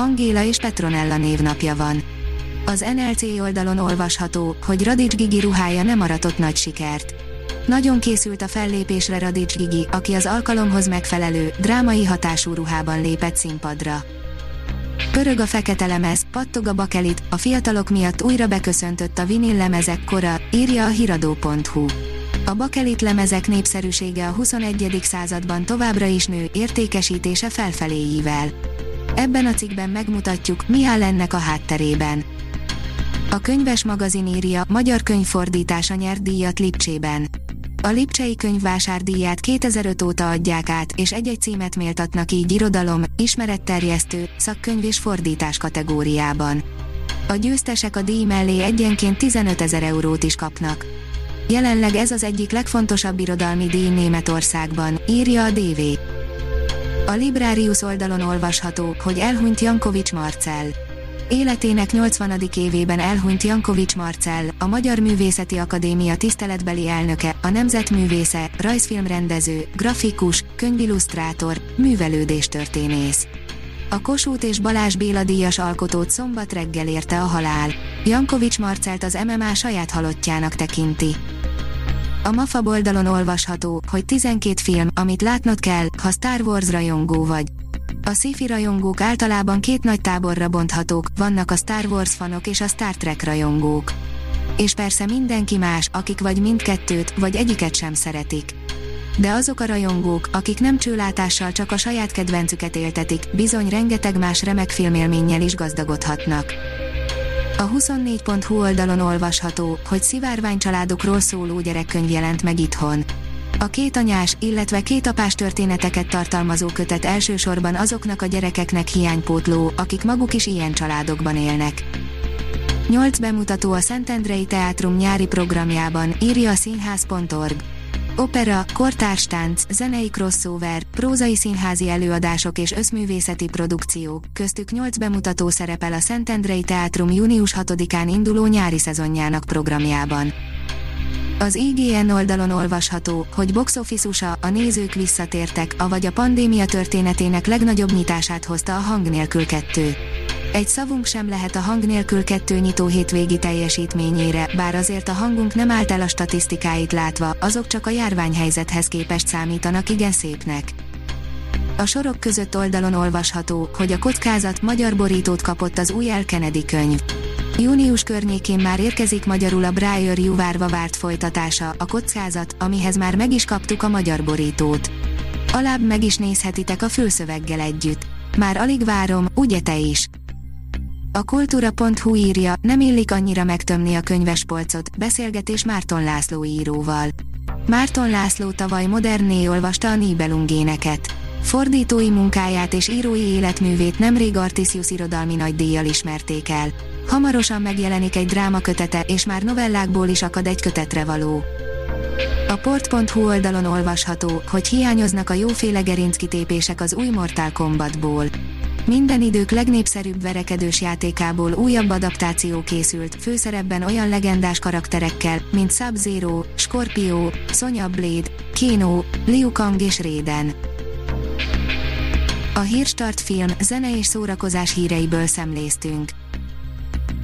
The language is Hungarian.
Angéla és Petronella névnapja van. Az NLC oldalon olvasható, hogy Radics Gigi ruhája nem aratott nagy sikert. Nagyon készült a fellépésre Radics Gigi, aki az alkalomhoz megfelelő, drámai hatású ruhában lépett színpadra. Pörög a fekete lemez, pattog a bakelit, a fiatalok miatt újra beköszöntött a vinil lemezek kora, írja a hiradó.hu. A bakelit lemezek népszerűsége a 21. században továbbra is nő, értékesítése felfeléivel. Ebben a cikkben megmutatjuk, mi áll ennek a hátterében. A könyves magazin írja, magyar könyvfordítása nyert díjat Lipcsében. A Lipcsei könyvvásárdíját 2005 óta adják át, és egy-egy címet méltatnak így irodalom, ismeretterjesztő, szakkönyv és fordítás kategóriában. A győztesek a díj mellé egyenként 15 ezer eurót is kapnak. Jelenleg ez az egyik legfontosabb irodalmi díj Németországban, írja a DV. A Librarius oldalon olvasható, hogy elhunyt Jankovics Marcel. Életének 80. évében elhunyt Jankovics Marcel, a Magyar Művészeti Akadémia tiszteletbeli elnöke, a nemzetművésze, rajzfilmrendező, grafikus, könyvillusztrátor, művelődéstörténész. A Kossuth és Balázs Béla díjas alkotót szombat reggel érte a halál. Jankovics Marcelt az MMA saját halottjának tekinti. A MAFA oldalon olvasható, hogy 12 film, amit látnod kell, ha Star Wars rajongó vagy. A sci rajongók általában két nagy táborra bonthatók, vannak a Star Wars fanok és a Star Trek rajongók. És persze mindenki más, akik vagy mindkettőt, vagy egyiket sem szeretik. De azok a rajongók, akik nem csőlátással csak a saját kedvencüket éltetik, bizony rengeteg más remek filmélménnyel is gazdagodhatnak. A 24.hu oldalon olvasható, hogy szivárvány családokról szóló gyerekkönyv jelent meg itthon. A két anyás, illetve két apás történeteket tartalmazó kötet elsősorban azoknak a gyerekeknek hiánypótló, akik maguk is ilyen családokban élnek. Nyolc bemutató a Szentendrei Teátrum nyári programjában, írja a színház.org. Opera, kortárstánc, zenei crossover, prózai színházi előadások és összművészeti produkciók, köztük 8 bemutató szerepel a Szentendrei Teátrum június 6-án induló nyári szezonjának programjában. Az IGN oldalon olvasható, hogy box office a nézők visszatértek, avagy a pandémia történetének legnagyobb nyitását hozta a hang nélkül kettő. Egy szavunk sem lehet a hang nélkül kettő nyitó hétvégi teljesítményére, bár azért a hangunk nem állt el a statisztikáit látva, azok csak a járványhelyzethez képest számítanak igen szépnek. A sorok között oldalon olvasható, hogy a kockázat magyar borítót kapott az új El Kennedy könyv. Június környékén már érkezik magyarul a Briar Juvárva várt folytatása, a kockázat, amihez már meg is kaptuk a magyar borítót. Alább meg is nézhetitek a főszöveggel együtt. Már alig várom, ugye te is? A kultúra.hu írja, nem illik annyira megtömni a könyvespolcot, beszélgetés Márton László íróval. Márton László tavaly moderné olvasta a Nibelungéneket. Fordítói munkáját és írói életművét nemrég Artisius irodalmi nagydíjjal ismerték el. Hamarosan megjelenik egy drámakötete, és már novellákból is akad egy kötetre való. A port.hu oldalon olvasható, hogy hiányoznak a jóféle gerinckitépések az új Mortal Kombatból. Minden idők legnépszerűbb verekedős játékából újabb adaptáció készült, főszerepben olyan legendás karakterekkel, mint Sub-Zero, Scorpio, Sonya Blade, Kano, Liu Kang és Raiden. A Hírstart film, zene és szórakozás híreiből szemléztünk.